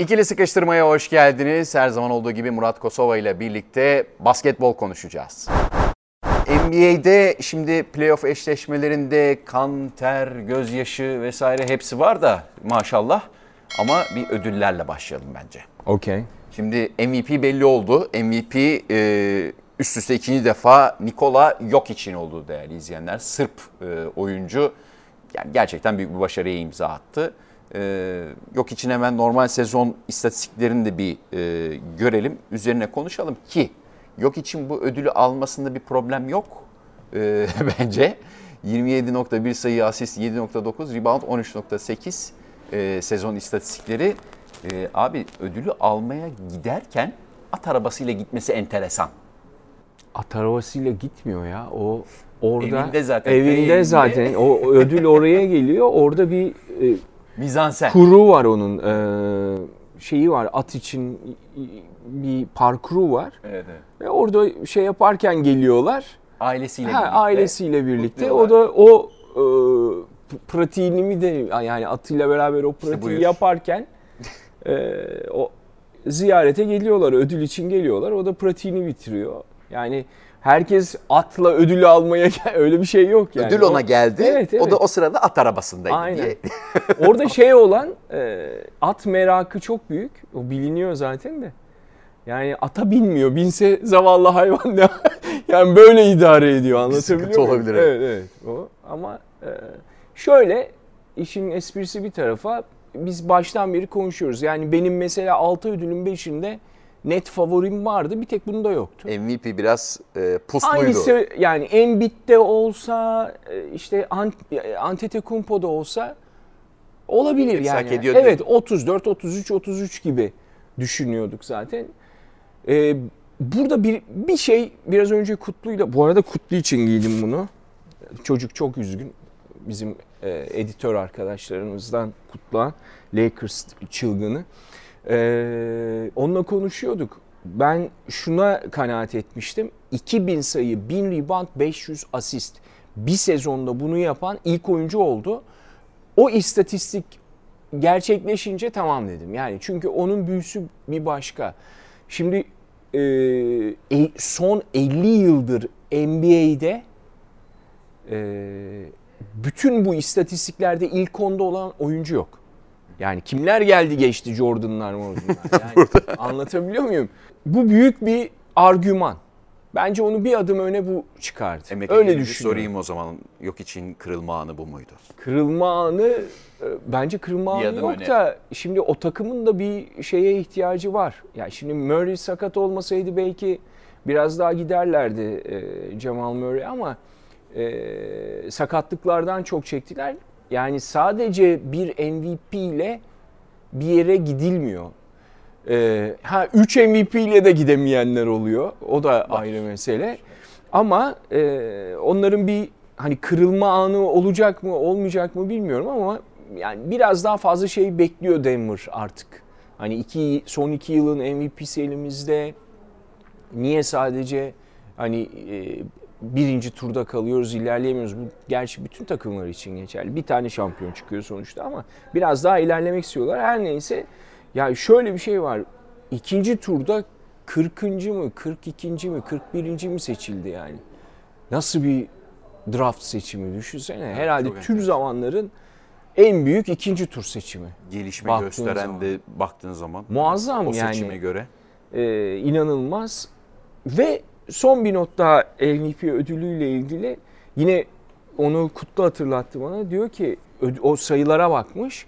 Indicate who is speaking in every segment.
Speaker 1: İkili sıkıştırmaya hoş geldiniz. Her zaman olduğu gibi Murat Kosova ile birlikte basketbol konuşacağız. NBA'de şimdi playoff eşleşmelerinde kan, ter, gözyaşı vesaire hepsi var da maşallah. Ama bir ödüllerle başlayalım bence.
Speaker 2: Okey.
Speaker 1: Şimdi MVP belli oldu. MVP e, üst üste ikinci defa Nikola Jokic'in olduğu değerli izleyenler. Sırp e, oyuncu yani gerçekten büyük bir başarıya imza attı. E, Jokic'in hemen normal sezon istatistiklerini de bir e, görelim. Üzerine konuşalım ki Jokic'in bu ödülü almasında bir problem yok e, bence. 27.1 sayı asist, 7.9 rebound, 13.8 e, sezon istatistikleri. E, abi ödülü almaya giderken at arabasıyla gitmesi enteresan.
Speaker 2: At arabasıyla gitmiyor ya. O orada
Speaker 1: Evinde zaten,
Speaker 2: evinde. zaten. O ödül oraya geliyor. Orada bir e,
Speaker 1: Mizansen.
Speaker 2: kuru var onun. E, şeyi var. At için bir parkuru var.
Speaker 1: Evet, evet.
Speaker 2: Ve orada şey yaparken geliyorlar.
Speaker 1: Ailesiyle
Speaker 2: Ha,
Speaker 1: birlikte.
Speaker 2: ailesiyle birlikte. O da o e, pratiğini mi de yani atıyla beraber o pratiği
Speaker 1: buyur.
Speaker 2: yaparken e, o ziyarete geliyorlar, ödül için geliyorlar. O da pratiğini bitiriyor. Yani herkes atla ödülü almaya gel- öyle bir şey yok yani.
Speaker 1: Ödül ona geldi.
Speaker 2: Evet, evet.
Speaker 1: O da o sırada at arabasındaydı
Speaker 2: Aynen.
Speaker 1: diye.
Speaker 2: Orada şey olan e, at merakı çok büyük. O biliniyor zaten de. Yani ata binmiyor. Binse zavallı hayvan ne? yani böyle idare ediyor anlatabiliyor muyum?
Speaker 1: olabilir,
Speaker 2: Evet evet. O. Ama e, şöyle işin esprisi bir tarafa biz baştan beri konuşuyoruz. Yani benim mesela 6 ödülün 5'inde net favorim vardı. Bir tek bunda yoktu.
Speaker 1: MVP biraz e, pusluydu.
Speaker 2: Hangisi yani Embiid'de olsa e, işte Ant- e, Antetokounmpo'da olsa olabilir
Speaker 1: Hepsi
Speaker 2: yani.
Speaker 1: hak ediyor
Speaker 2: evet 34 33 33 gibi düşünüyorduk zaten. Ee, burada bir bir şey biraz önce Kutlu'yla bu arada Kutlu için giydim bunu. Çocuk çok üzgün. Bizim e, editör arkadaşlarımızdan Kutlu'ya Lakers çılgını. Ee, onunla konuşuyorduk. Ben şuna kanaat etmiştim. 2000 sayı, 1000 rebound, 500 asist. Bir sezonda bunu yapan ilk oyuncu oldu. O istatistik gerçekleşince tamam dedim. Yani çünkü onun büyüsü bir başka. Şimdi e, e- son 50 yıldır NBA'de e, bütün bu istatistiklerde ilk onda olan oyuncu yok. Yani kimler geldi geçti Jordan'lar Jordan'lar. Yani anlatabiliyor muyum? Bu büyük bir argüman. Bence onu bir adım öne bu çıkardı.
Speaker 1: Emekli
Speaker 2: Öyle düşünüyorum.
Speaker 1: sorayım o zaman. Yok için kırılma anı bu muydu?
Speaker 2: Kırılma anı e, bence kırılma
Speaker 1: Bir
Speaker 2: anı yok
Speaker 1: öne.
Speaker 2: da şimdi o takımın da bir şeye ihtiyacı var. Yani şimdi Murray sakat olmasaydı belki biraz daha giderlerdi e, Jamal Murray ama e, sakatlıklardan çok çektiler. Yani sadece bir MVP ile bir yere gidilmiyor. E, ha 3 MVP ile de gidemeyenler oluyor. O da ayrı mesele. Ama e, onların bir hani kırılma anı olacak mı olmayacak mı bilmiyorum ama yani biraz daha fazla şey bekliyor Denver artık. Hani iki, son iki yılın MVP'si elimizde. Niye sadece hani e, birinci turda kalıyoruz, ilerleyemiyoruz. Bu gerçi bütün takımlar için geçerli. Bir tane şampiyon çıkıyor sonuçta ama biraz daha ilerlemek istiyorlar. Her neyse ya şöyle bir şey var. İkinci turda 40. mı, 42. mi, 41. mi seçildi yani? Nasıl bir draft seçimi düşünsene. Herhalde
Speaker 1: çok
Speaker 2: tüm zamanların en büyük ikinci tur seçimi.
Speaker 1: Gelişme
Speaker 2: Baktığın
Speaker 1: gösteren
Speaker 2: zaman.
Speaker 1: de baktığın zaman.
Speaker 2: Muazzam
Speaker 1: o
Speaker 2: yani.
Speaker 1: seçime göre.
Speaker 2: Ee, inanılmaz. Ve son bir not daha MVP ödülüyle ilgili. Yine onu Kutlu hatırlattı bana. Diyor ki o sayılara bakmış.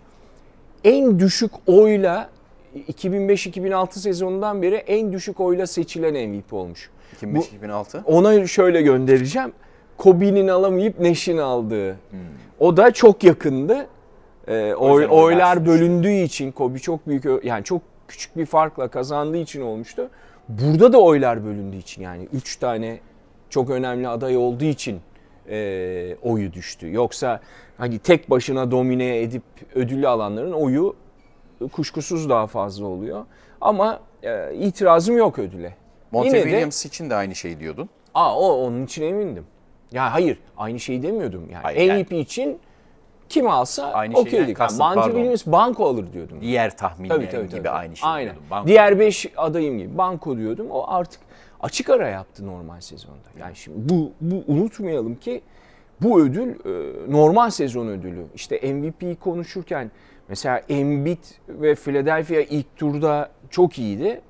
Speaker 2: En düşük oyla 2005-2006 sezonundan beri en düşük oyla seçilen MVP olmuş.
Speaker 1: 2005-2006.
Speaker 2: Ona şöyle göndereceğim. Kobe'nin alamayıp Neş'in aldığı.
Speaker 1: Hmm.
Speaker 2: O da çok yakındı. Ee, oy,
Speaker 1: oylar
Speaker 2: bölündüğü için Kobe çok büyük yani çok küçük bir farkla kazandığı için olmuştu. Burada da oylar bölündüğü için yani 3 tane çok önemli aday olduğu için e, oyu düştü. Yoksa hani tek başına domine edip ödülü alanların oyu kuşkusuz daha fazla oluyor. Ama e, itirazım yok ödüle.
Speaker 1: Monte
Speaker 2: Yine de-
Speaker 1: Williams için de aynı şey diyordun.
Speaker 2: Aa o onun için emindim. Ya hayır aynı şeyi demiyordum. Yani
Speaker 1: Hayır,
Speaker 2: MVP için kim alsa
Speaker 1: Aynı
Speaker 2: okeydik. Yani
Speaker 1: pardon.
Speaker 2: Williams banko alır diyordum.
Speaker 1: Diğer tahminlerim
Speaker 2: Tabii, tabii,
Speaker 1: gibi
Speaker 2: tabii.
Speaker 1: aynı şey.
Speaker 2: Aynen.
Speaker 1: diyordum. Banko.
Speaker 2: Diğer 5 adayım gibi banko diyordum. O artık açık ara yaptı normal sezonda. Yani şimdi bu, bu unutmayalım ki bu ödül e, normal sezon ödülü. İşte MVP'yi konuşurken mesela Embiid ve Philadelphia ilk turda çok iyiydi.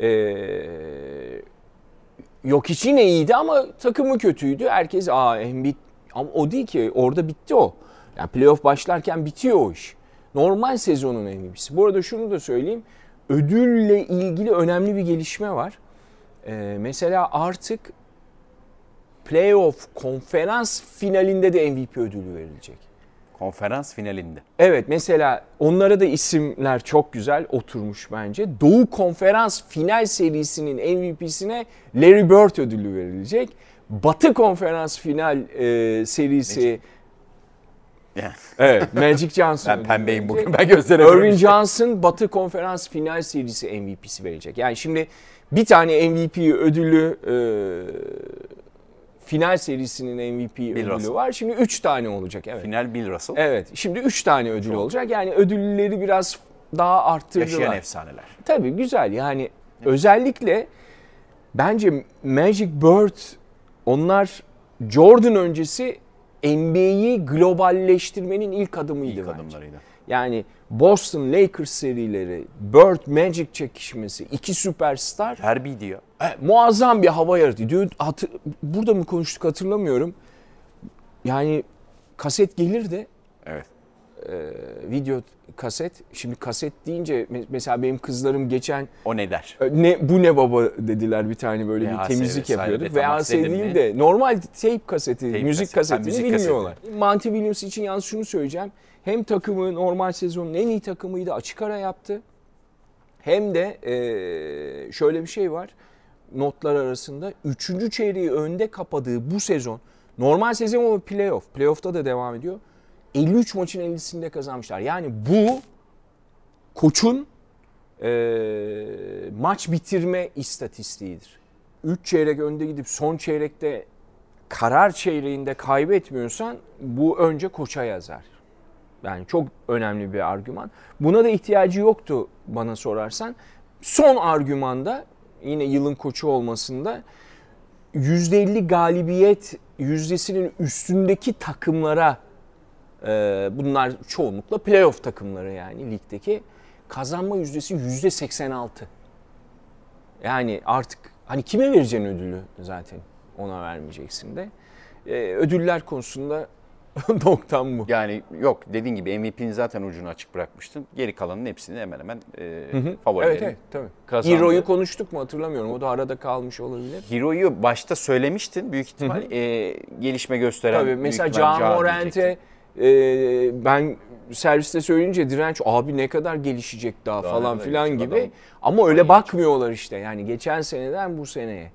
Speaker 2: Ee, yok için iyiydi ama takımı kötüydü. Herkes aa Embiid ama o değil ki orada bitti o. Yani playoff başlarken bitiyor o iş. Normal sezonun MVP'si. Bu arada şunu da söyleyeyim. Ödülle ilgili önemli bir gelişme var. Ee, mesela artık playoff konferans finalinde de MVP ödülü verilecek.
Speaker 1: Konferans finalinde.
Speaker 2: Evet mesela onlara da isimler çok güzel oturmuş bence. Doğu Konferans final serisinin MVP'sine Larry Bird ödülü verilecek. Batı Konferans final e, serisi
Speaker 1: Yani
Speaker 2: Evet Magic Johnson.
Speaker 1: ben pembeyim bugün. Ben gösteremiyorum.
Speaker 2: Irvin Johnson Batı Konferans final serisi MVP'si verecek. Yani şimdi bir tane MVP ödülü e, final serisinin MVP ödülü
Speaker 1: Russell.
Speaker 2: var. Şimdi 3 tane olacak. Evet.
Speaker 1: Final Bill Russell.
Speaker 2: Evet. Şimdi 3 tane ödül olacak. Yani ödülleri biraz daha arttırdılar.
Speaker 1: Yaşayan efsaneler.
Speaker 2: Tabii güzel. Yani özellikle bence Magic Bird onlar Jordan öncesi NBA'yi globalleştirmenin ilk adımıydı
Speaker 1: İlk
Speaker 2: bence.
Speaker 1: adımlarıydı.
Speaker 2: Yani Boston Lakers serileri, Bird Magic çekişmesi, iki süperstar
Speaker 1: Herbie diyor.
Speaker 2: e, muazzam bir hava yaratıyor. Diyor, hatır- burada mı konuştuk hatırlamıyorum. Yani kaset gelirdi
Speaker 1: Evet.
Speaker 2: video kaset. Şimdi kaset deyince me- mesela benim kızlarım geçen
Speaker 1: O ne der?
Speaker 2: e, ne bu ne baba dediler bir tane böyle
Speaker 1: VHS
Speaker 2: bir temizlik
Speaker 1: vesaire,
Speaker 2: yapıyorduk. VHS değil de normal tape kaseti,
Speaker 1: Tape
Speaker 2: müzik
Speaker 1: kaset,
Speaker 2: kasetini
Speaker 1: müzik
Speaker 2: bilmiyorlar. Monty Williams için yalnız şunu söyleyeceğim. Hem takımı normal sezonun en iyi takımıydı açık ara yaptı. Hem de e, şöyle bir şey var. Notlar arasında 3. çeyreği önde kapadığı bu sezon normal sezon ama playoff. Playoff'ta da devam ediyor. 53 maçın 50'sinde kazanmışlar. Yani bu koçun e, maç bitirme istatistiğidir. 3 çeyrek önde gidip son çeyrekte karar çeyreğinde kaybetmiyorsan bu önce koça yazar. Yani çok önemli bir argüman. Buna da ihtiyacı yoktu bana sorarsan. Son argümanda yine yılın koçu olmasında %50 galibiyet yüzdesinin üstündeki takımlara e, bunlar çoğunlukla playoff takımları yani ligdeki kazanma yüzdesi %86. Yani artık hani kime vereceksin ödülü zaten ona vermeyeceksin de. E, ödüller konusunda noktam bu.
Speaker 1: Yani yok dediğin gibi MVP'nin zaten ucunu açık bırakmıştın. Geri kalanın hepsini hemen hemen e, favorilerin.
Speaker 2: Evet evet tabii.
Speaker 1: kazandı.
Speaker 2: Hero'yu konuştuk mu hatırlamıyorum. O da arada kalmış olabilir.
Speaker 1: Hero'yu başta söylemiştin büyük ihtimal e, gelişme gösteren.
Speaker 2: Tabii mesela Can Morant'e. E, ben serviste söyleyince direnç abi ne kadar gelişecek daha,
Speaker 1: Daha
Speaker 2: falan filan gibi.
Speaker 1: adam.
Speaker 2: Ama öyle bakmıyorlar işte. Yani geçen seneden bu seneye.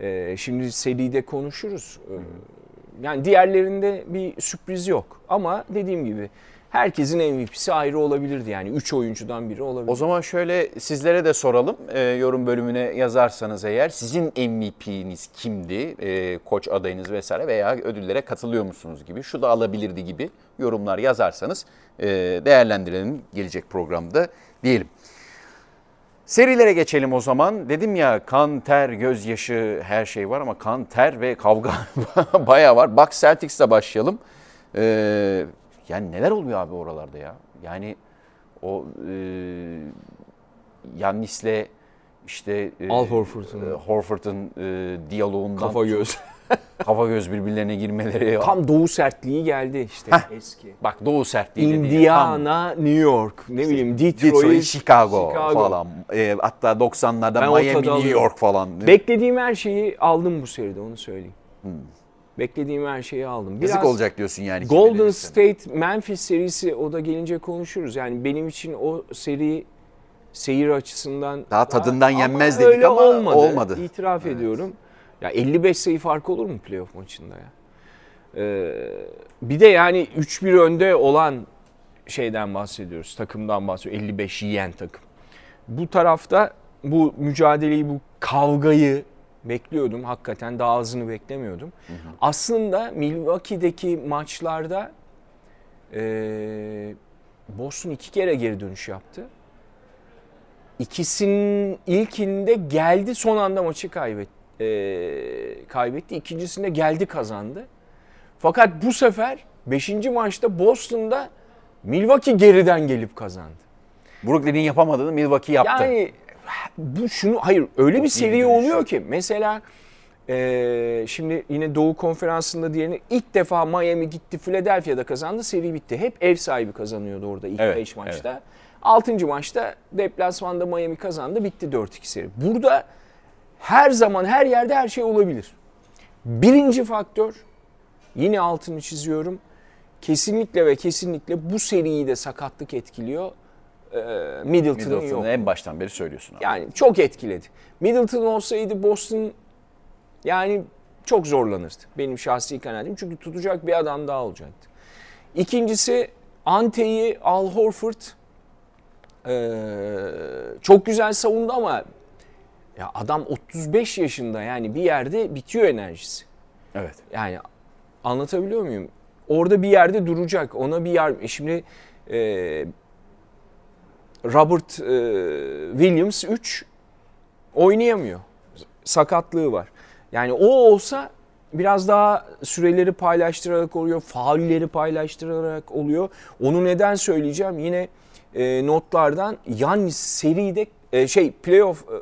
Speaker 2: E, şimdi seride konuşuruz. E, yani diğerlerinde bir sürpriz yok. Ama dediğim gibi herkesin MVP'si ayrı olabilirdi. Yani 3 oyuncudan biri olabilir.
Speaker 1: O zaman şöyle sizlere de soralım. E, yorum bölümüne yazarsanız eğer sizin MVP'niz kimdi? E, koç adayınız vesaire veya ödüllere katılıyor musunuz gibi. Şu da alabilirdi gibi yorumlar yazarsanız e, değerlendirelim gelecek programda diyelim. Serilere geçelim o zaman. Dedim ya kan, ter, gözyaşı her şey var ama kan, ter ve kavga bayağı var. Bucks Celtics'le başlayalım. Ee, yani neler oluyor abi oralarda ya? Yani o e, Yannis'le işte e,
Speaker 2: Al Horford'un.
Speaker 1: e, Horford'un e, diyaloğundan
Speaker 2: Kafa göz.
Speaker 1: kafa göz birbirlerine girmeleri.
Speaker 2: Tam doğu sertliği geldi işte. Eski.
Speaker 1: Bak Doğu sertliği ya, tam-
Speaker 2: Indiana, New York, ne bileyim Detroit,
Speaker 1: Detroit, Chicago,
Speaker 2: Chicago.
Speaker 1: falan. E, hatta 90'larda
Speaker 2: Ben
Speaker 1: Miami, New. York falan.
Speaker 2: Beklediğim her şeyi aldım bu seride onu söyleyeyim. Beklediğim her şeyi aldım.
Speaker 1: Yazık olacak diyorsun yani.
Speaker 2: Golden. State Memphis serisi o da gelince konuşuruz. Yani benim için o seri seyir açısından
Speaker 1: Daha tadından
Speaker 2: Ama
Speaker 1: yenmez dedik
Speaker 2: öyle
Speaker 1: ama olmadı.
Speaker 2: İtiraf ediyorum. Ya 55 sayı fark olur mu playoff maçında ya? Ee, bir de yani 3-1 önde olan şeyden bahsediyoruz. Takımdan bahsediyoruz. 55 yiyen takım. Bu tarafta bu mücadeleyi, bu kavgayı bekliyordum. Hakikaten daha azını beklemiyordum. Aslında Milwaukee'deki maçlarda Ee, Boston iki kere geri dönüş yaptı. İkisinin ilkinde geldi son anda maçı kaybet, e, kaybetti. İkincisinde geldi kazandı. Fakat bu sefer 5. maçta Boston'da Milwaukee geriden gelip kazandı.
Speaker 1: Brooklyn'in yapamadığını Milwaukee yaptı.
Speaker 2: Yani bu şunu hayır öyle bir seri
Speaker 1: dönüş.
Speaker 2: oluyor ki mesela e, şimdi yine Doğu Konferansı'nda diyelim ilk defa Miami gitti Philadelphia'da kazandı seri bitti. Hep ev sahibi kazanıyordu orada ilk
Speaker 1: Evet,
Speaker 2: 5 maçta. 6. maçta deplasmanda Miami kazandı bitti 4-2 seri. Burada her zaman her yerde her şey olabilir. Birinci faktör yine altını çiziyorum. Kesinlikle ve kesinlikle bu seriyi de sakatlık etkiliyor. Ee, Middleton'ın
Speaker 1: Middleton'ı
Speaker 2: yok.
Speaker 1: en baştan beri söylüyorsun abi.
Speaker 2: Yani çok etkiledi. Middleton olsaydı Boston yani çok zorlanırdı. Benim şahsi kanaatim. Çünkü tutacak bir adam daha olacaktı. İkincisi Ante'yi Al Horford eee, çok güzel savundu ama ya adam 35 yaşında yani bir yerde bitiyor enerjisi.
Speaker 1: Evet.
Speaker 2: Yani anlatabiliyor muyum? Orada bir yerde duracak. Ona bir yer... Şimdi e, Robert e, Williams 3 oynayamıyor. Sakatlığı var. Yani o olsa biraz daha süreleri paylaştırarak oluyor. Faulleri paylaştırarak oluyor. Onu neden söyleyeceğim? Yine e, notlardan Yannis seride e, şey playoff e,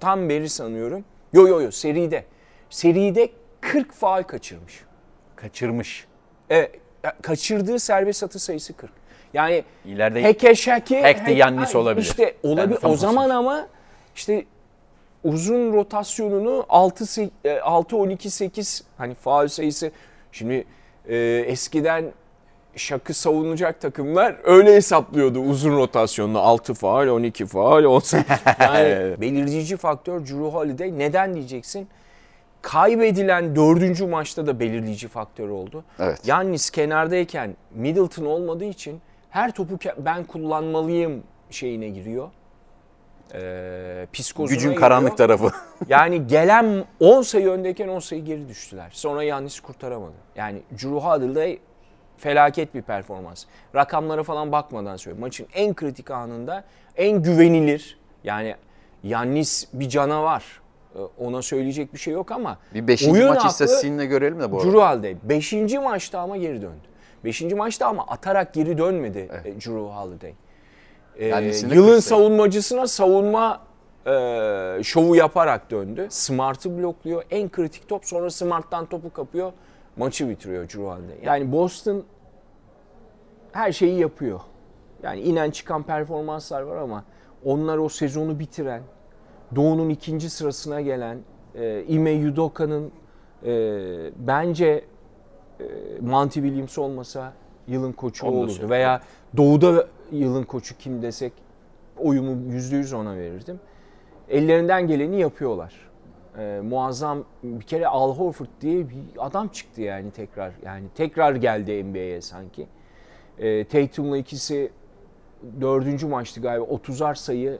Speaker 2: tam beri sanıyorum. Yo yo yo seride. Seride 40 faul kaçırmış.
Speaker 1: Kaçırmış.
Speaker 2: Evet, kaçırdığı serbest atı sayısı 40. Yani
Speaker 1: İleride
Speaker 2: heke
Speaker 1: Hack de Yannis olabilir.
Speaker 2: İşte olabilir.
Speaker 1: Tam
Speaker 2: O zaman ama işte uzun rotasyonunu 6 6 12 8 hani faul sayısı şimdi e, eskiden şakı savunacak takımlar öyle hesaplıyordu uzun rotasyonunu 6 faul 12 faul 18 yani belirleyici faktör Drew Holiday neden diyeceksin? Kaybedilen dördüncü maçta da belirleyici faktör oldu.
Speaker 1: Evet.
Speaker 2: Yannis kenardayken Middleton olmadığı için her topu ben kullanmalıyım şeyine giriyor. Ee, psikozuna
Speaker 1: gücün
Speaker 2: giriyor.
Speaker 1: karanlık tarafı.
Speaker 2: Yani gelen 10 sayı öndeyken 10 sayı geri düştüler. Sonra Yannis kurtaramadı. Yani Drew Holiday felaket bir performans. Rakamlara falan bakmadan söylüyorum. Maçın en kritik anında en güvenilir yani Yannis bir canavar. Ee, Ona söyleyecek bir şey yok ama
Speaker 1: Bir 5.
Speaker 2: oyun
Speaker 1: maç
Speaker 2: aklı
Speaker 1: istatistiğini görelim de bu arada.
Speaker 2: Drew Holiday 5. maçta ama geri döndü. 5. maçta ama atarak geri dönmedi e, Drew Holiday. Ee, yılın
Speaker 1: 40 sayı.
Speaker 2: savunmacısına savunma e, şovu yaparak döndü. Smart'ı blokluyor. En kritik top sonra Smart'tan topu kapıyor. Maçı bitiriyor Drew Holiday. Yani Boston her şeyi yapıyor. Yani inen çıkan performanslar var ama onlar o sezonu bitiren, Doğu'nun ikinci sırasına gelen, e, Ime Udoka'nın e, bence Monty Williams olmasa yılın koçu
Speaker 1: da
Speaker 2: olurdu. Veya Doğu'da yılın koçu kim desek oyumu yüzde yüz ona verirdim. Ellerinden geleni yapıyorlar. E, muazzam bir kere Al Horford diye bir adam çıktı yani tekrar. Yani tekrar geldi NBA'ye sanki. E, Tatum'la ikisi dördüncü maçtı galiba 30'ar sayı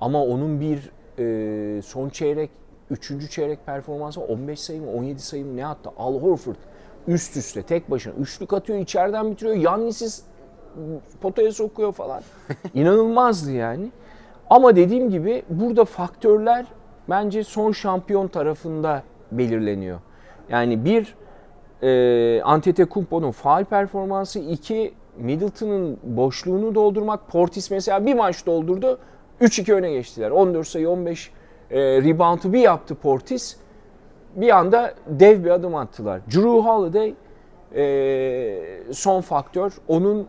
Speaker 2: ama onun bir e, son çeyrek, üçüncü çeyrek performansı 15 sayı mı 17 sayı mı ne attı? Al Horford üst üste tek başına üçlük atıyor içeriden bitiriyor. Yannis'i potaya sokuyor falan. İnanılmazdı yani. Ama dediğim gibi burada faktörler bence son şampiyon tarafında belirleniyor. Yani bir e, Antetokounmpo'nun faal performansı, iki Middleton'ın boşluğunu doldurmak. Portis mesela bir maç doldurdu, 3-2 öne geçtiler. 14 sayı 15 e, rebound'u bir yaptı Portis. Bir anda dev bir adım attılar. Drew Holiday e, son faktör. Onun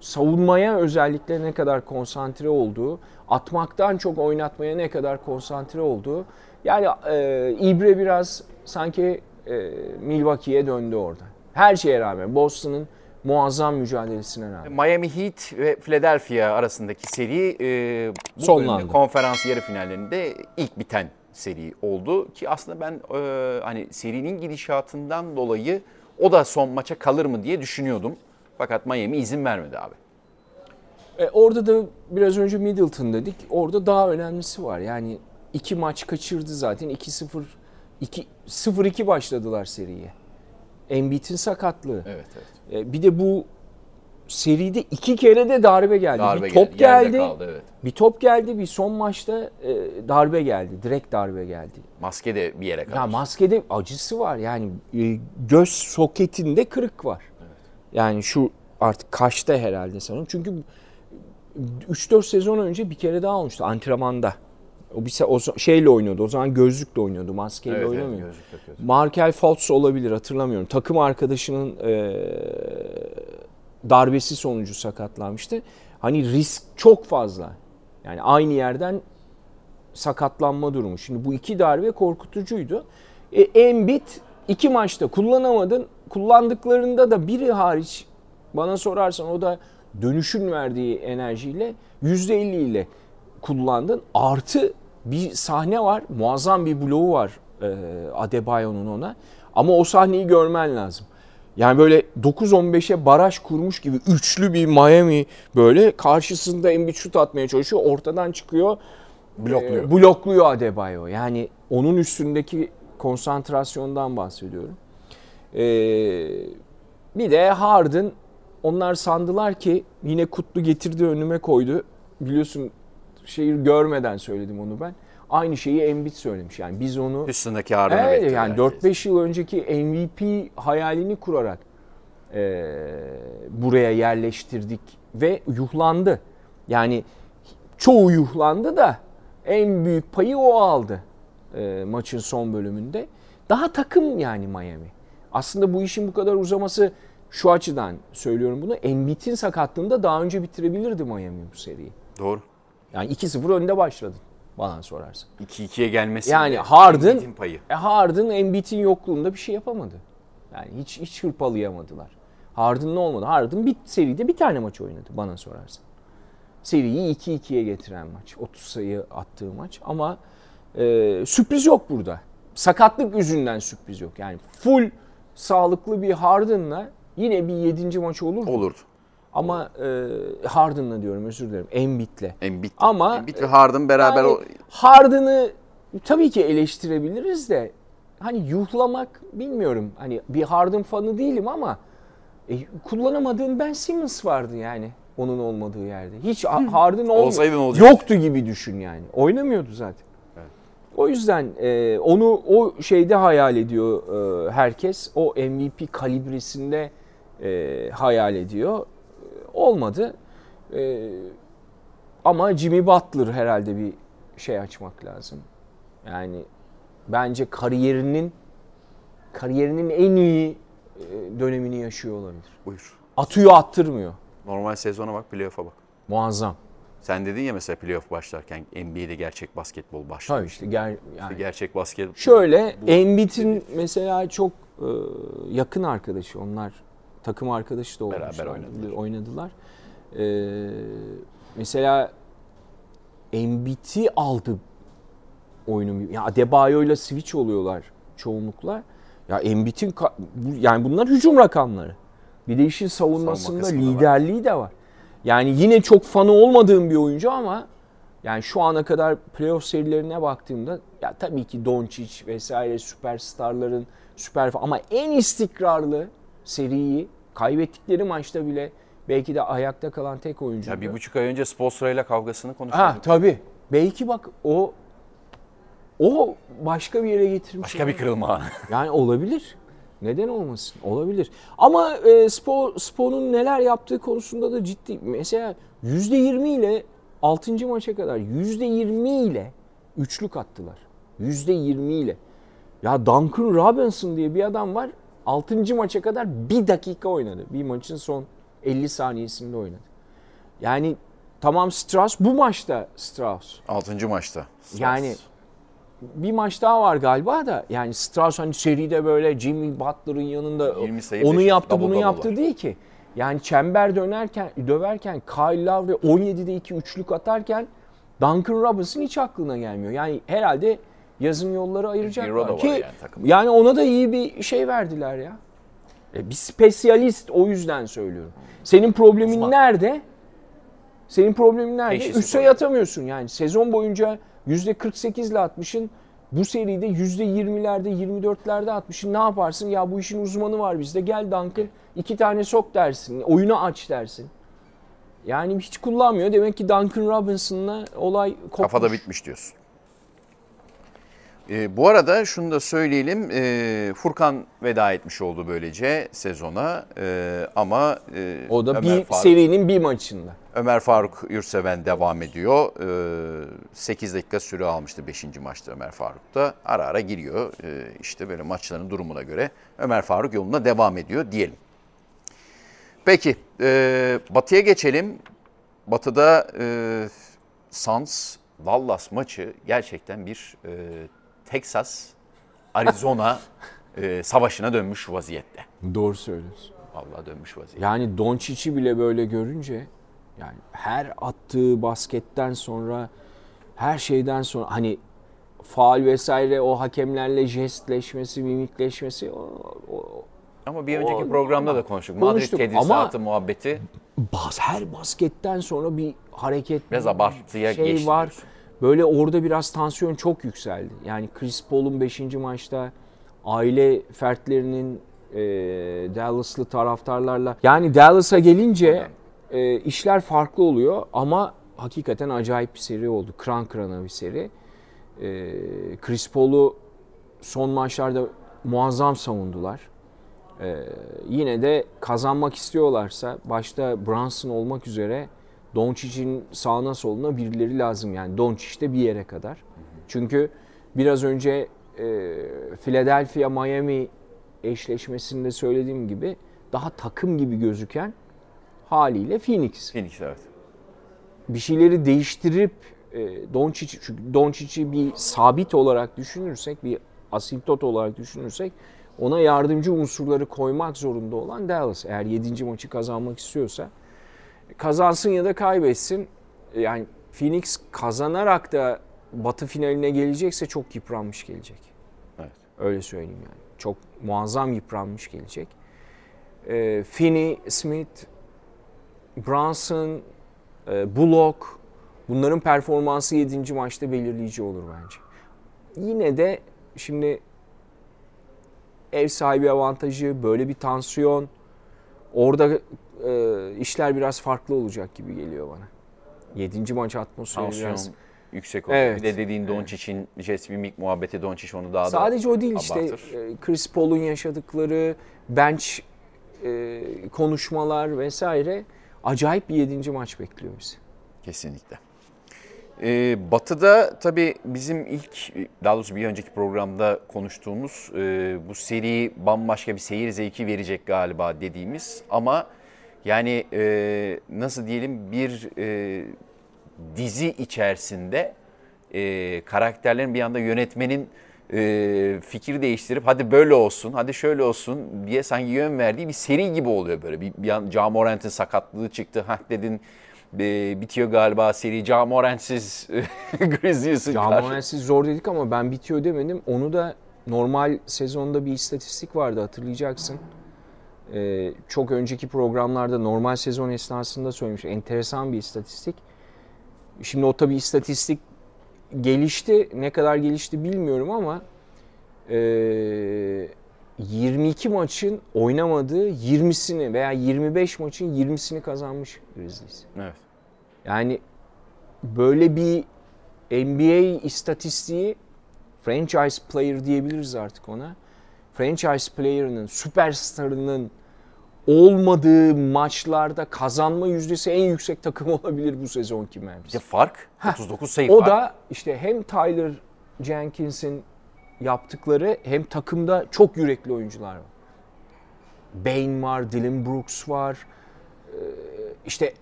Speaker 2: savunmaya özellikle ne kadar konsantre olduğu, atmaktan çok oynatmaya ne kadar konsantre olduğu. Yani e, İbre biraz sanki e, Milwaukee'ye döndü orada. Her şeye rağmen Boston'ın muazzam mücadelesine rağmen.
Speaker 1: Miami Heat ve Philadelphia arasındaki seri e, bu
Speaker 2: Sonlandı.
Speaker 1: konferans yarı finallerinde ilk biten seri oldu ki aslında ben e, hani serinin gidişatından dolayı o da son maça kalır mı diye düşünüyordum. Fakat Miami izin vermedi abi.
Speaker 2: E, orada da biraz önce Middleton dedik. Orada daha önemlisi var. Yani iki maç kaçırdı zaten. 2-0 2 0-2 başladılar seriye. Embiid'in sakatlığı.
Speaker 1: Evet evet.
Speaker 2: E, bir de bu seride iki kere de darbe geldi.
Speaker 1: Darbe
Speaker 2: bir top
Speaker 1: Yerde
Speaker 2: geldi.
Speaker 1: kaldı, evet.
Speaker 2: Bir top geldi. Bir son maçta e, darbe geldi. Direkt darbe geldi.
Speaker 1: Maske de bir yere kalır.
Speaker 2: Ya maskede acısı var. Yani e, göz soketinde kırık var. Yani şu artık kaçta herhalde sanırım. Çünkü 3-4 sezon önce bir kere daha olmuştu antrenmanda. O bir se- o şeyle oynuyordu. O zaman gözlükle oynuyordu. Maskeyle
Speaker 1: Evet, evet,
Speaker 2: oynamıyor.
Speaker 1: takıyordu.
Speaker 2: Markel Fultz olabilir hatırlamıyorum. Takım arkadaşının e, darbesi sonucu sakatlanmıştı. Hani risk çok fazla. Yani aynı yerden sakatlanma durumu. Şimdi bu iki darbe korkutucuydu. E, Embiid iki maçta kullanamadın. Kullandıklarında da biri hariç bana sorarsan o da dönüşün verdiği enerjiyle %50 ile kullandın. Artı bir sahne var. Muazzam bir bloğu var e, Adebayo'nun ona. Ama o sahneyi görmen lazım. Yani böyle 9-15'e baraj kurmuş gibi üçlü bir Miami böyle karşısında Embiid şut atmaya çalışıyor. Ortadan çıkıyor.
Speaker 1: Blokluyor.
Speaker 2: E, blokluyor Adebayo. Yani onun üstündeki konsantrasyondan bahsediyorum. E, bir de Harden onlar sandılar ki yine Kutlu getirdi önüme koydu. Biliyorsun şeyi görmeden söyledim onu ben. Aynı şeyi Embiid söylemiş. Yani biz onu
Speaker 1: Üstündeki Harden'ı
Speaker 2: Evet, yani
Speaker 1: herkes.
Speaker 2: 4-5 yıl önceki MVP hayalini kurarak e, buraya yerleştirdik ve yuhlandı. Yani çoğu yuhlandı da en büyük payı o aldı e, maçın son bölümünde. Daha takım yani Miami. Aslında bu işin bu kadar uzaması şu açıdan söylüyorum bunu. Embiid'in sakatlığında daha önce bitirebilirdi Miami bu seriyi.
Speaker 1: Doğru.
Speaker 2: Yani 2-0 önde başladın bana sorarsan.
Speaker 1: 2-2'ye gelmesi
Speaker 2: Yani Harden,
Speaker 1: payı.
Speaker 2: e, Harden Embiid'in yokluğunda bir şey yapamadı. Yani hiç hiç hırpalayamadılar. Harden ne olmadı? Harden bir seride bir tane maç oynadı bana sorarsan. Seriyi 2-2'ye getiren maç. 30 sayı attığı maç ama e, sürpriz yok burada. Sakatlık yüzünden sürpriz yok. Yani full sağlıklı bir Harden'la yine bir 7. maç olur.
Speaker 1: Olurdu.
Speaker 2: Ama e, Harden'la diyorum özür dilerim. Embiid'le.
Speaker 1: Embiid,
Speaker 2: Ama-
Speaker 1: Embiid ve Harden beraber
Speaker 2: Yani
Speaker 1: o
Speaker 2: Harden'ı tabii ki eleştirebiliriz de hani yuhlamak bilmiyorum. Hani bir Harden fanı değilim ama e, kullanamadığın Ben Simmons vardı yani onun olmadığı yerde. Hiç Ha- Harden olm-
Speaker 1: Olsaydı ne olacaktı?
Speaker 2: yoktu gibi düşün yani. Oynamıyordu zaten. O yüzden e, onu o şeyde hayal ediyor e, herkes. O MVP kalibresinde e, hayal ediyor. Olmadı. E, ama Jimmy Butler herhalde bir şey açmak lazım. Yani bence kariyerinin kariyerinin en iyi e, dönemini yaşıyor olabilir.
Speaker 1: buyur.
Speaker 2: Atıyor attırmıyor.
Speaker 1: Normal sezona bak, playoff'a bak.
Speaker 2: Muazzam.
Speaker 1: Sen dedin ya mesela playoff başlarken NBA'de gerçek basketbol başladı.
Speaker 2: Tabii işte ger, yani
Speaker 1: Gerçek basket.
Speaker 2: Şöyle Embiid'in mesela çok e, yakın arkadaşı onlar takım arkadaşı da
Speaker 1: Beraber
Speaker 2: olmuşlar,
Speaker 1: oynadılar.
Speaker 2: oynadılar. E, mesela Embiid'i aldı oyunun. Ya Adebayo ile switch oluyorlar çoğunlukla. Ya Embiid'in yani bunlar hücum rakamları. Bir de işin savunmasında
Speaker 1: da var.
Speaker 2: liderliği de var. Yani yine çok fanı olmadığım bir oyuncu ama yani şu ana kadar playoff serilerine baktığımda ya tabii ki Doncic vesaire süperstarların süper ama en istikrarlı seriyi kaybettikleri maçta bile belki de ayakta kalan tek oyuncu.
Speaker 1: Ya bir buçuk ay önce Spolstra ile kavgasını konuşuyorduk.
Speaker 2: Ha tabii. Belki bak o o başka bir yere getirmiş.
Speaker 1: Başka bir kırılma.
Speaker 2: Yani olabilir. Neden olmasın? Olabilir. Ama e, Spo, Spo'nun neler yaptığı konusunda da ciddi. Mesela %20 ile 6. maça kadar %20 ile üçlük attılar. %20 ile. Ya Duncan Robinson diye bir adam var. 6. maça kadar bir dakika oynadı. Bir maçın son 50 saniyesinde oynadı. Yani tamam Strauss bu maçta Strauss.
Speaker 1: Altıncı maçta.
Speaker 2: Yani bir maç daha var galiba da yani Strauss hani seride böyle Jimmy Butler'ın yanında
Speaker 1: 20 sayı,
Speaker 2: onu yaptı bunu yaptı değil ki. Yani çember dönerken döverken Kyle Lowry 17'de 2 üçlük atarken Duncan Robinson hiç aklına gelmiyor. Yani herhalde yazın yolları ayıracaklar ki
Speaker 1: yani takımda.
Speaker 2: yani ona da iyi bir şey verdiler ya. E, bir spesyalist o yüzden söylüyorum. Senin problemin
Speaker 1: Uzman.
Speaker 2: nerede? Senin problemin nerede?
Speaker 1: Teşhisi
Speaker 2: Üç sayı
Speaker 1: problem.
Speaker 2: atamıyorsun yani. Sezon boyunca %48 ile atmışın Bu seride %20'lerde 24'lerde atmışsın. Ne yaparsın? Ya bu işin uzmanı var bizde. Gel Duncan iki tane sok dersin. Oyunu aç dersin. Yani hiç kullanmıyor. Demek ki Duncan Robinson'la olay kopmuş.
Speaker 1: Kafada bitmiş diyorsun. E, bu arada şunu da söyleyelim. E, Furkan veda etmiş oldu böylece sezona. E, ama e,
Speaker 2: O da
Speaker 1: Ömer
Speaker 2: bir
Speaker 1: Faruk,
Speaker 2: serinin bir maçında.
Speaker 1: Ömer Faruk Yurtseven devam ediyor. E, 8 dakika süre almıştı 5. maçta Ömer Faruk da. Ara ara giriyor. E, işte böyle maçların durumuna göre Ömer Faruk yoluna devam ediyor diyelim. Peki e, Batı'ya geçelim. Batı'da e, Suns Dallas maçı gerçekten bir e, Texas Arizona e, savaşına dönmüş vaziyette.
Speaker 2: Doğru söylüyorsun.
Speaker 1: Vallahi dönmüş vaziyette.
Speaker 2: Yani Doncic'i bile böyle görünce yani her attığı basketten sonra her şeyden sonra hani faal vesaire o hakemlerle jestleşmesi, mimikleşmesi o, o
Speaker 1: Ama bir önceki
Speaker 2: O-
Speaker 1: programda da konuştuk.
Speaker 2: Konuştuk
Speaker 1: Madrid
Speaker 2: ama-
Speaker 1: tedrisatı muhabbeti
Speaker 2: bas her basketten sonra bir hareket
Speaker 1: Biraz
Speaker 2: bir
Speaker 1: abartıya
Speaker 2: şey
Speaker 1: geçti
Speaker 2: var.
Speaker 1: diyorsun.
Speaker 2: Böyle orada biraz tansiyon çok yükseldi. Yani Chris Paul'un 5. maçta aile fertlerinin e, Dallas'lı taraftarlarla yani Dallas'a gelince e, işler farklı oluyor ama hakikaten acayip bir seri oldu. Kran kırana bir seri. E, Chris Paul'u son maçlarda muazzam savundular. Ee, yine de kazanmak istiyorlarsa başta Brunson olmak üzere Doncic'in sağına soluna birileri lazım yani Doncic de bir yere kadar. Çünkü biraz önce e, Philadelphia Miami eşleşmesinde söylediğim gibi daha takım gibi gözüken haliyle Phoenix.
Speaker 1: Phoenix evet.
Speaker 2: Bir şeyleri değiştirip e, Doncic çünkü Doncic'i bir sabit olarak düşünürsek, bir asintot olarak düşünürsek ona yardımcı unsurları koymak zorunda olan Dallas. Eğer 7. maçı kazanmak istiyorsa kazansın ya da kaybetsin. Yani Phoenix kazanarak da Batı finaline gelecekse çok yıpranmış gelecek.
Speaker 1: Evet.
Speaker 2: Öyle söyleyeyim yani. Çok muazzam yıpranmış gelecek. Ee, Finney, Smith, Brunson, e, Bullock bunların performansı 7. maçta belirleyici olur bence. Yine de şimdi ev sahibi avantajı, böyle bir tansiyon orada e, işler biraz farklı olacak gibi geliyor bana. 7. maç atmosferi
Speaker 1: Tansiyon
Speaker 2: biraz.
Speaker 1: yüksek oluyor.
Speaker 2: Evet.
Speaker 1: Bir de dediğin Doncic'in jest mimik muhabbeti Doncic onu daha da
Speaker 2: Sadece o değil işte
Speaker 1: abartır.
Speaker 2: e, Chris Paul'un yaşadıkları bench e, konuşmalar vesaire acayip bir 7. maç bekliyor bizi.
Speaker 1: Kesinlikle. Ee, batı'da tabii bizim ilk, daha doğrusu bir önceki programda konuştuğumuz e, bu seri bambaşka bir seyir zevki verecek galiba dediğimiz ama yani e, nasıl diyelim bir e, dizi içerisinde e, karakterlerin bir anda yönetmenin e, fikir değiştirip hadi böyle olsun, hadi şöyle olsun diye sanki yön verdiği bir seri gibi oluyor böyle. Bir, bir an Morant'in sakatlığı çıktı. Hah dedin e, bitiyor galiba seri. Ja Morant'siz Grizzlies'in karşı.
Speaker 2: Camoensiz zor dedik ama ben bitiyor demedim. Onu da normal sezonda bir istatistik vardı hatırlayacaksın. Ee, çok önceki programlarda normal sezon esnasında söylemiş. Enteresan bir istatistik. Şimdi o tabii istatistik gelişti. Ne kadar gelişti bilmiyorum ama e, 22 maçın oynamadığı 20'sini veya 25 maçın 20'sini kazanmış Grizzlies.
Speaker 1: Evet.
Speaker 2: Yani böyle bir NBA istatistiği franchise player diyebiliriz artık ona. Franchise player'ının, süperstarının olmadığı maçlarda kazanma yüzdesi en yüksek takım olabilir bu sezonki Memphis.
Speaker 1: Bir de fark 39 sayı
Speaker 2: O
Speaker 1: fark.
Speaker 2: da işte hem Tyler Jenkins'in yaptıkları hem takımda çok yürekli oyuncular var. Bane var, Dylan Brooks var. Ee, İşte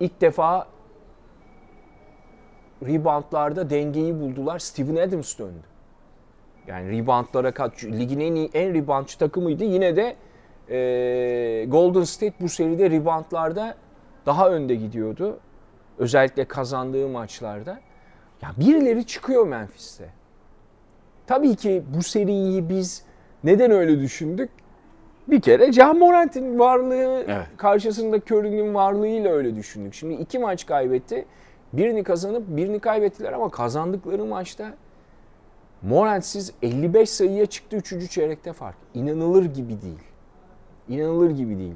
Speaker 2: ilk defa reboundlarda dengeyi buldular. Steven Adams döndü. Yani reboundlara kaç ligin en iyi en reboundçı takımıydı. Yine de e, Golden State bu seride reboundlarda daha önde gidiyordu. Özellikle kazandığı maçlarda. Ya birileri çıkıyor Memphis'te. Tabii ki bu seriyi biz neden öyle düşündük? Bir kere Can Morant'in varlığı
Speaker 1: Evet.
Speaker 2: karşısında Curry'nin varlığıyla öyle düşündük. Şimdi iki maç kaybetti. Birini kazanıp birini kaybettiler ama kazandıkları maçta Morentsiz 55 sayıya çıktı 3. çeyrekte fark. İnanılır gibi değil. İnanılır gibi değil.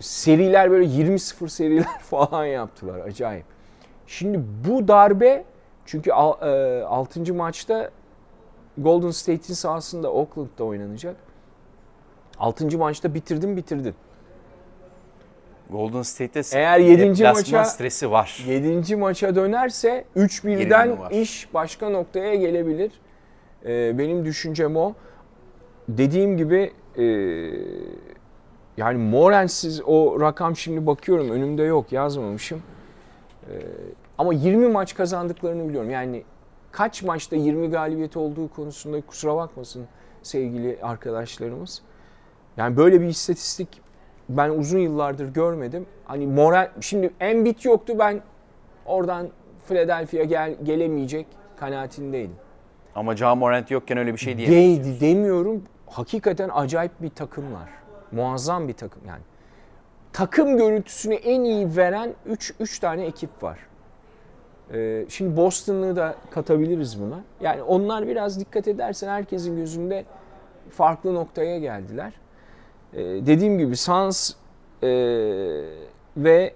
Speaker 2: Seriler böyle 20-0 seriler falan yaptılar. Acayip. Şimdi bu darbe çünkü 6. maçta Golden State'in sahasında Oakland'da oynanacak. 6. maçta bitirdin bitirdin.
Speaker 1: Golden State'te
Speaker 2: Eğer 7.
Speaker 1: maça stresi var.
Speaker 2: 7. maça dönerse 3-1'den iş başka noktaya gelebilir. Ee, benim düşüncem o. Dediğim gibi e, yani Morensiz o rakam şimdi bakıyorum önümde yok yazmamışım. Ee, ama 20 maç kazandıklarını biliyorum. Yani kaç maçta 20 galibiyet olduğu konusunda kusura bakmasın sevgili arkadaşlarımız. Yani böyle bir istatistik ben uzun yıllardır görmedim. Hani moral şimdi Embiid yoktu ben oradan Philadelphia gel, gelemeyecek kanaatindeydim.
Speaker 1: Ama Ja Morant yokken öyle bir şey diyemeyiz.
Speaker 2: Değildi demiyorum. Hakikaten acayip bir takımlar. Muazzam bir takım yani. Takım görüntüsünü en iyi veren 3 3 tane ekip var. Ee, şimdi Boston'ı da katabiliriz buna. Yani onlar biraz dikkat edersen herkesin gözünde farklı noktaya geldiler. Ee, dediğim gibi Suns e, ve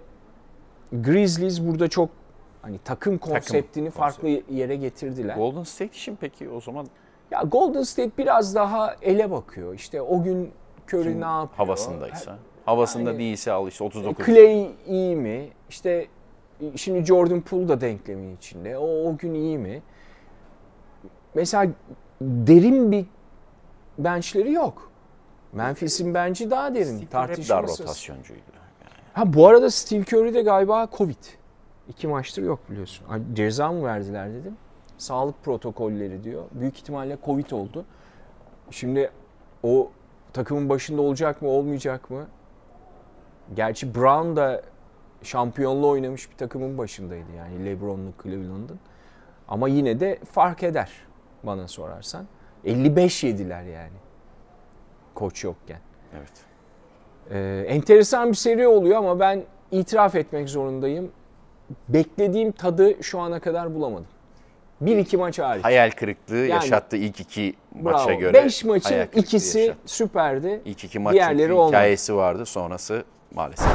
Speaker 2: Grizzlies burada çok hani takım konseptini takım farklı konsept. yere getirdiler.
Speaker 1: Golden State için peki o zaman?
Speaker 2: Ya Golden State biraz daha ele bakıyor. İşte o gün Curry ne yapıyor?
Speaker 1: Havasındaysa. Havasında yani, değilse al işte 39.
Speaker 2: Clay iyi mi? İşte şimdi Jordan Poole da denklemi içinde. O, o gün iyi mi? Mesela derin bir benchleri yok. Memphis'in bence daha derin. Steve
Speaker 1: tartışmasız. Hep rotasyoncuydu.
Speaker 2: Yani. Ha bu arada Steve Curry de galiba Covid. İki maçtır yok biliyorsun. Ceza mı verdiler dedim. Sağlık protokolleri diyor. Büyük ihtimalle Covid oldu. Şimdi o takımın başında olacak mı olmayacak mı? Gerçi Brown da şampiyonluğu oynamış bir takımın başındaydı yani LeBron'lu Cleveland'ın. Ama yine de fark eder bana sorarsan. 55 yediler yani koç yokken.
Speaker 1: Evet.
Speaker 2: Ee, enteresan bir seri oluyor ama ben itiraf etmek zorundayım. Beklediğim tadı şu ana kadar bulamadım. Bir iki maç hariç.
Speaker 1: Hayal kırıklığı yani, yaşattı ilk iki bravo. maça göre.
Speaker 2: Beş maçın ikisi yaşattı. süperdi.
Speaker 1: İlk iki maçın Diğerleri hikayesi olmadı. vardı sonrası maalesef.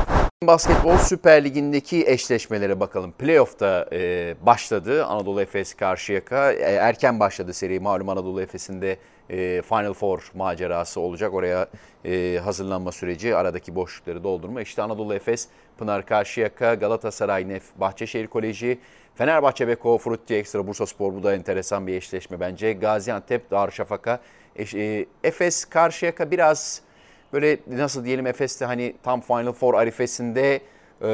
Speaker 1: Basketbol Süper Ligi'ndeki eşleşmelere bakalım. Playoff'ta e, başladı Anadolu Efes Karşıyaka. E, erken başladı seri. Malum Anadolu Efes'in de e, Final Four macerası olacak. Oraya e, hazırlanma süreci, aradaki boşlukları doldurma. İşte Anadolu Efes, Pınar Karşıyaka, Galatasaray Nef, Bahçeşehir Koleji, Fenerbahçe Beko, Frutti Ekstra, Bursa Spor. Bu da enteresan bir eşleşme bence. Gaziantep, Darüşşafaka. E, Efes Karşıyaka biraz böyle nasıl diyelim Efes'te hani tam Final Four arifesinde e,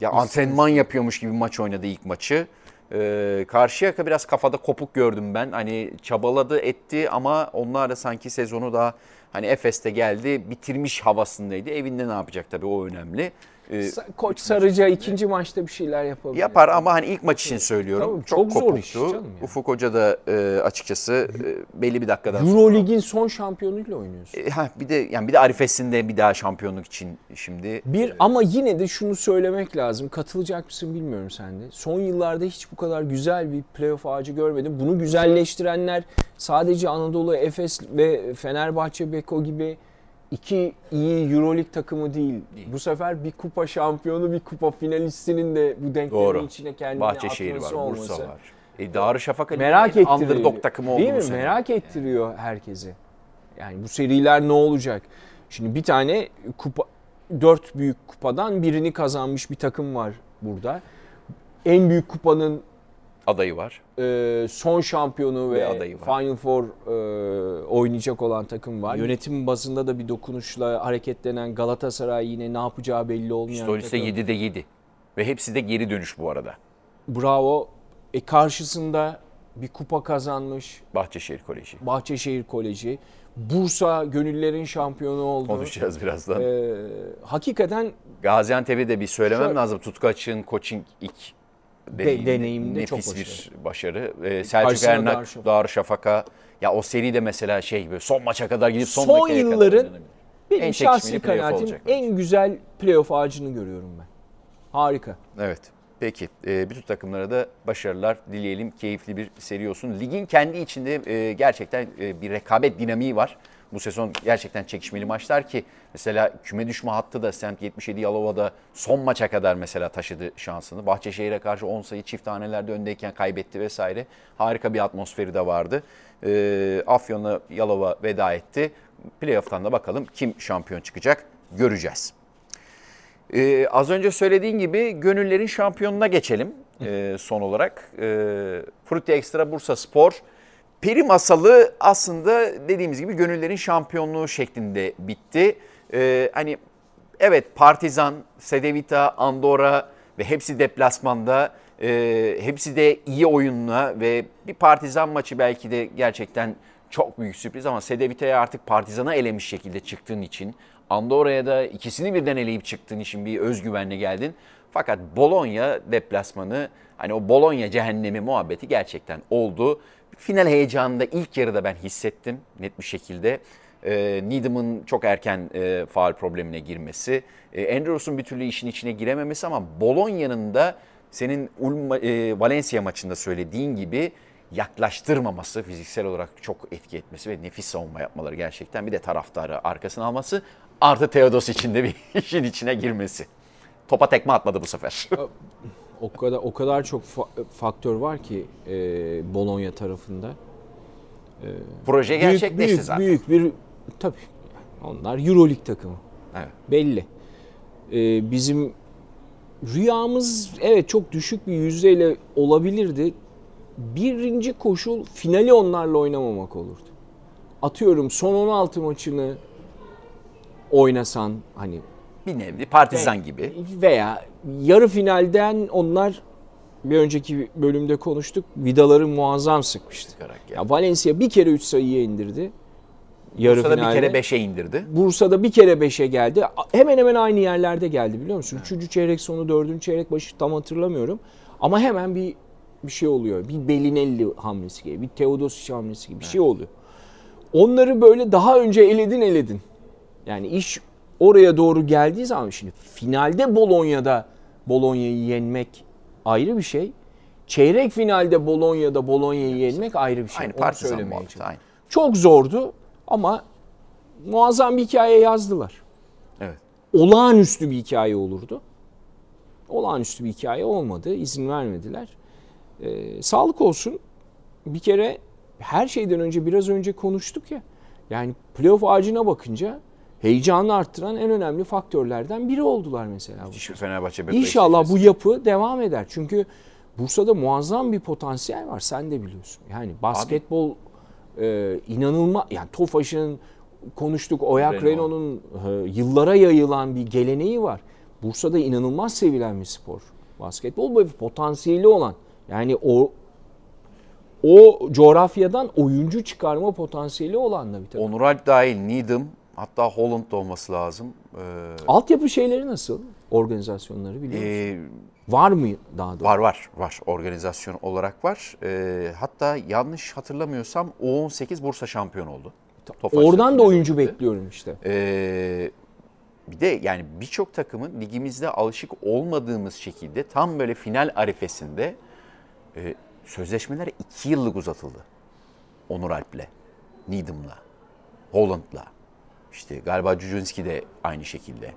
Speaker 1: ya antrenman yapıyormuş gibi maç oynadı ilk maçı. Ee, Karşıyaka biraz kafada kopuk gördüm ben. Hani çabaladı etti ama onlar da sanki sezonu da hani Efes'te geldi bitirmiş havasındaydı. Evinde ne yapacak tabii o önemli.
Speaker 2: Ee, Koç Sarıca ikinci maçta bir şeyler yapabilir.
Speaker 1: Yapar ama hani ilk maç için söylüyorum. Tabii, çok, çok kopuktu. zor iş canım yani. Ufuk Hoca da e, açıkçası e, belli bir dakikadan
Speaker 2: Euro sonra. Lig'in son şampiyonuyla oynuyorsun.
Speaker 1: E, ha, bir de yani bir de Arifes'inde bir daha şampiyonluk için şimdi.
Speaker 2: Bir e, ama yine de şunu söylemek lazım. Katılacak mısın bilmiyorum sen de. Son yıllarda hiç bu kadar güzel bir playoff ağacı görmedim. Bunu güzelleştirenler sadece Anadolu Efes ve Fenerbahçe Beko gibi iki iyi Euroleague takımı değil. değil. Bu sefer bir kupa şampiyonu, bir kupa finalistinin de bu denklemin içine kendini Bahçeşehir atması var, olması. Bursa var.
Speaker 1: E, Darüşşafaka merak ettiriyor. Underdog takımı
Speaker 2: Değil mi? Sene. Merak ettiriyor yani. herkesi. Yani bu seriler ne olacak? Şimdi bir tane kupa dört büyük kupadan birini kazanmış bir takım var burada. En büyük kupanın
Speaker 1: adayı var.
Speaker 2: E, son şampiyonu ve, ve adayı var. Final Four e, oynayacak olan takım var. Yönetim bazında da bir dokunuşla hareketlenen Galatasaray yine ne yapacağı belli olmayan
Speaker 1: Pistolis'te 7'de 7 ve hepsi de geri dönüş bu arada.
Speaker 2: Bravo. E karşısında bir kupa kazanmış.
Speaker 1: Bahçeşehir Koleji.
Speaker 2: Bahçeşehir Koleji. Bursa gönüllerin şampiyonu oldu.
Speaker 1: Konuşacağız birazdan. Ee,
Speaker 2: hakikaten
Speaker 1: Gaziantep'e de bir söylemem şöyle, lazım. Tutku Açık'ın coaching ilk deneyimde, deneyimde nefis çok başarılı. bir başarı. Ee, Selçuk Ernak, Darüşşafaka. Ya o seri de mesela şey gibi son maça kadar gidip son,
Speaker 2: son yılların kadar benim en şahsi kanaatim en güzel playoff ağacını görüyorum ben. Harika.
Speaker 1: Evet. Peki. E, bütün takımlara da başarılar dileyelim. Keyifli bir seri olsun. Ligin kendi içinde e, gerçekten e, bir rekabet dinamiği var. Bu sezon gerçekten çekişmeli maçlar ki mesela küme düşme hattı da Semt 77 Yalova'da son maça kadar mesela taşıdı şansını. Bahçeşehir'e karşı 10 sayı çift tanelerde öndeyken kaybetti vesaire. Harika bir atmosferi de vardı. E, Afyon'la Yalova veda etti. Playoff'tan da bakalım kim şampiyon çıkacak göreceğiz. Ee, az önce söylediğin gibi gönüllerin şampiyonuna geçelim e, son olarak. E, Frutti Extra Bursa Spor. Peri masalı aslında dediğimiz gibi gönüllerin şampiyonluğu şeklinde bitti. E, hani evet Partizan, Sedevita, Andorra ve hepsi deplasmanda. E, hepsi de iyi oyunla ve bir Partizan maçı belki de gerçekten çok büyük sürpriz ama Sedevita'ya artık Partizan'a elemiş şekilde çıktığın için Andorra'ya da ikisini birden eleyip çıktığın için bir özgüvenle geldin. Fakat Bologna deplasmanı hani o Bologna cehennemi muhabbeti gerçekten oldu. Final heyecanında ilk yarıda ben hissettim net bir şekilde. E, Needham'ın çok erken e, faal problemine girmesi, e, Andrews'un bir türlü işin içine girememesi ama Bologna'nın da senin Ulm, e, Valencia maçında söylediğin gibi yaklaştırmaması, fiziksel olarak çok etki etmesi ve nefis savunma yapmaları gerçekten bir de taraftarı arkasına alması artı Teodos için de bir işin içine girmesi. Topa tekme atmadı bu sefer.
Speaker 2: O kadar o kadar çok fa- faktör var ki e, Bologna tarafında.
Speaker 1: E, Proje gerçekleşti
Speaker 2: büyük, büyük,
Speaker 1: zaten.
Speaker 2: Büyük bir tabii onlar EuroLeague takımı.
Speaker 1: Evet.
Speaker 2: Belli. E, bizim rüyamız evet çok düşük bir yüzdeyle olabilirdi. Birinci koşul finali onlarla oynamamak olurdu. Atıyorum son 16 maçını oynasan hani
Speaker 1: bir nevi partizan ve, gibi
Speaker 2: veya yarı finalden onlar bir önceki bölümde konuştuk. Vidaları muazzam sıkmıştı. Ya Valencia bir kere 3 sayıya indirdi.
Speaker 1: Yarı Bursa'da finalde. bir kere 5'e indirdi.
Speaker 2: Bursa'da bir kere 5'e geldi. Hemen hemen aynı yerlerde geldi biliyor musun? Evet. Üçüncü çeyrek sonu, dördüncü çeyrek başı tam hatırlamıyorum. Ama hemen bir bir şey oluyor. Bir Belinelli hamlesi gibi, bir Teodosic hamlesi gibi bir evet. şey oluyor. Onları böyle daha önce eledin eledin. Yani iş oraya doğru geldiği zaman şimdi finalde Bolonya'da Bolonya'yı yenmek ayrı bir şey. Çeyrek finalde Bolonya'da Bolonya'yı yenmek ayrı bir şey.
Speaker 1: Aynı Onu söylemeye aynı.
Speaker 2: Çok zordu ama muazzam bir hikaye yazdılar.
Speaker 1: Evet.
Speaker 2: Olağanüstü bir hikaye olurdu. Olağanüstü bir hikaye olmadı. İzin vermediler. Ee, sağlık olsun. Bir kere her şeyden önce biraz önce konuştuk ya. Yani playoff ağacına bakınca heyecanı arttıran en önemli faktörlerden biri oldular mesela.
Speaker 1: Müthiş bir Fenerbahçe
Speaker 2: İnşallah bu yapı devam eder. Çünkü Bursa'da muazzam bir potansiyel var. Sen de biliyorsun. Yani basketbol e, inanılmaz. Yani Tofaş'ın konuştuk. Oyak Renault'un e, yıllara yayılan bir geleneği var. Bursa'da inanılmaz sevilen bir spor. Basketbol ve potansiyeli olan. Yani o o coğrafyadan oyuncu çıkarma potansiyeli olan da bir takım.
Speaker 1: Onur Alp dahil Needham hatta Holland da olması lazım.
Speaker 2: Ee, Altyapı şeyleri nasıl? Organizasyonları biliyor musun? Ee, var mı daha doğrusu?
Speaker 1: Var var var organizasyon olarak var. Ee, hatta yanlış hatırlamıyorsam U18 Bursa şampiyon oldu.
Speaker 2: Tofaş Oradan da oyuncu bekliyorum işte.
Speaker 1: Ee, bir de yani birçok takımın ligimizde alışık olmadığımız şekilde tam böyle final arifesinde e, sözleşmeler 2 yıllık uzatıldı. Onur Alp'le, Needham'la, Holland'la. İşte galiba Cücünski de aynı şekilde.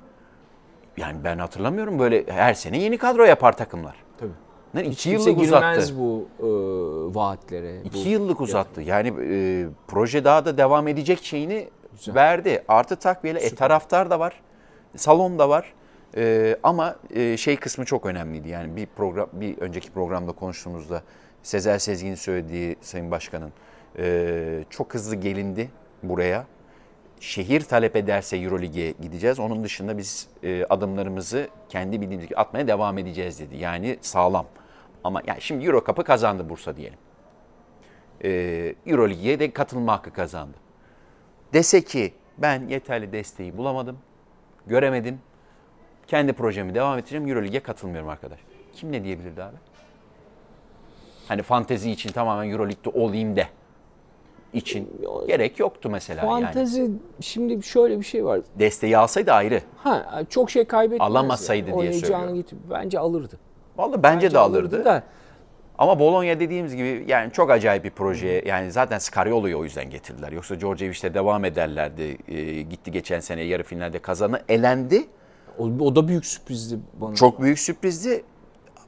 Speaker 1: Yani ben hatırlamıyorum böyle her sene yeni kadro yapar takımlar.
Speaker 2: Tabii.
Speaker 1: Ne, iki yıllık uzattı.
Speaker 2: bu e, vaatlere.
Speaker 1: İki bu yıllık uzattı. Yani e, proje daha da devam edecek şeyini Güzel. verdi. Artı takviyeyle e, taraftar da var. Salon da var. E, ama e, şey kısmı çok önemliydi. Yani bir program bir önceki programda konuştuğumuzda Sezer Sezgin'in söylediği Sayın Başkan'ın e, çok hızlı gelindi buraya. Şehir talep ederse Eurolig'e gideceğiz. Onun dışında biz e, adımlarımızı kendi bildiğimiz gibi atmaya devam edeceğiz dedi. Yani sağlam. Ama yani şimdi Euro Cup'ı kazandı Bursa diyelim. E, Eurolig'e de katılma hakkı kazandı. Dese ki ben yeterli desteği bulamadım, göremedim. Kendi projemi devam ettireceğim. Eurolig'e katılmıyorum arkadaş. Kim ne diyebilirdi abi? Hani fantezi için tamamen Euroleague'de olayım de için gerek yoktu mesela
Speaker 2: Fantezi
Speaker 1: yani.
Speaker 2: şimdi şöyle bir şey var.
Speaker 1: Desteği alsaydı ayrı.
Speaker 2: Ha çok şey kaybetmez.
Speaker 1: Alamasaydı ya. diye söylüyorum.
Speaker 2: Git, bence alırdı.
Speaker 1: Vallahi bence, de alırdı.
Speaker 2: Da.
Speaker 1: Ama Bologna dediğimiz gibi yani çok acayip bir proje. Yani zaten Scariolo'yu o yüzden getirdiler. Yoksa Djordjevic'le devam ederlerdi. E, gitti geçen sene yarı finalde kazanı. Elendi.
Speaker 2: O, o da büyük sürprizdi bana.
Speaker 1: Çok büyük sürprizdi.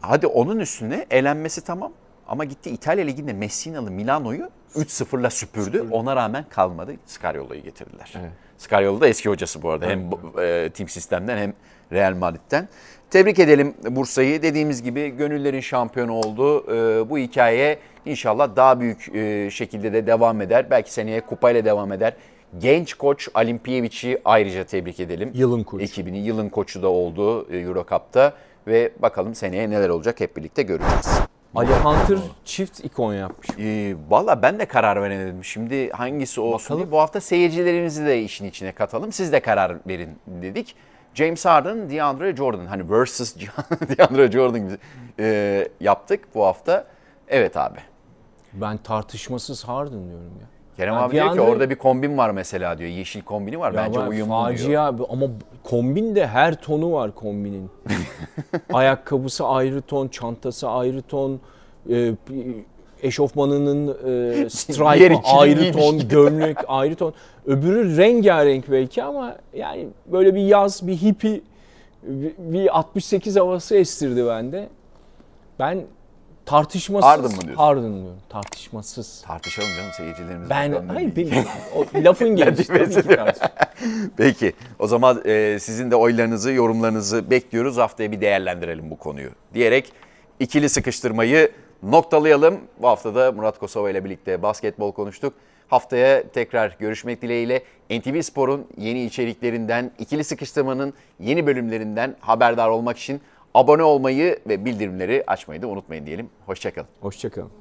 Speaker 1: Hadi onun üstüne elenmesi tamam. Ama gitti İtalya Ligi'nde Messinalı Milano'yu 3-0'la süpürdü. Ona rağmen kalmadı. Scariolo'yu getirdiler.
Speaker 2: Evet.
Speaker 1: Scariolo da eski hocası bu arada. Hem bu- e, Team Sistem'den hem Real Madrid'den. Tebrik edelim Bursa'yı. Dediğimiz gibi gönüllerin şampiyonu oldu. E, bu hikaye inşallah daha büyük e, şekilde de devam eder. Belki seneye kupayla devam eder. Genç koç Alimpiyevic'i ayrıca tebrik edelim.
Speaker 2: Yılın koçu.
Speaker 1: Ekibinin yılın koçu da oldu e, Euro Cup'ta. Ve bakalım seneye neler olacak hep birlikte göreceğiz.
Speaker 2: Ali Hunter çift ikon yapmış.
Speaker 1: Ee, Valla ben de karar veremedim. Şimdi hangisi olsun
Speaker 2: Bakalım.
Speaker 1: diye. Bu hafta seyircilerimizi de işin içine katalım. Siz de karar verin dedik. James Harden, DeAndre Jordan. Hani versus DeAndre Jordan gibi e, yaptık bu hafta. Evet abi.
Speaker 2: Ben tartışmasız Harden diyorum ya.
Speaker 1: Kerem
Speaker 2: Ya
Speaker 1: abi diyor ki orada bir kombin var mesela diyor. Yeşil kombini var. Bence
Speaker 2: ben
Speaker 1: uyumlu diyor.
Speaker 2: facia abi ama kombin de her tonu var kombinin. Ayakkabısı ayrı ton, çantası ayrı ton, e, eşofmanının e, stripe ayrı ton, gömlek ayrı ton. Öbürü rengarenk belki ama yani böyle bir yaz, bir hippie, bir 68 havası estirdi bende. Ben tartışmasız
Speaker 1: Harden mı diyorsun?
Speaker 2: Harden diyorum. Tartışmasız.
Speaker 1: Tartışalım canım seyircilerimiz.
Speaker 2: Ben hayır benim o lafın gelişi tabii ki tartışma.
Speaker 1: Peki o zaman e, sizin de oylarınızı, yorumlarınızı bekliyoruz. Haftaya bir değerlendirelim bu konuyu diyerek ikili sıkıştırmayı noktalayalım. Bu hafta da Murat Kosova ile birlikte basketbol konuştuk. Haftaya tekrar görüşmek dileğiyle NTV Spor'un yeni içeriklerinden, ikili sıkıştırmanın yeni bölümlerinden haberdar olmak için abone olmayı ve bildirimleri açmayı da unutmayın diyelim. Hoşçakalın.
Speaker 2: Hoşçakalın.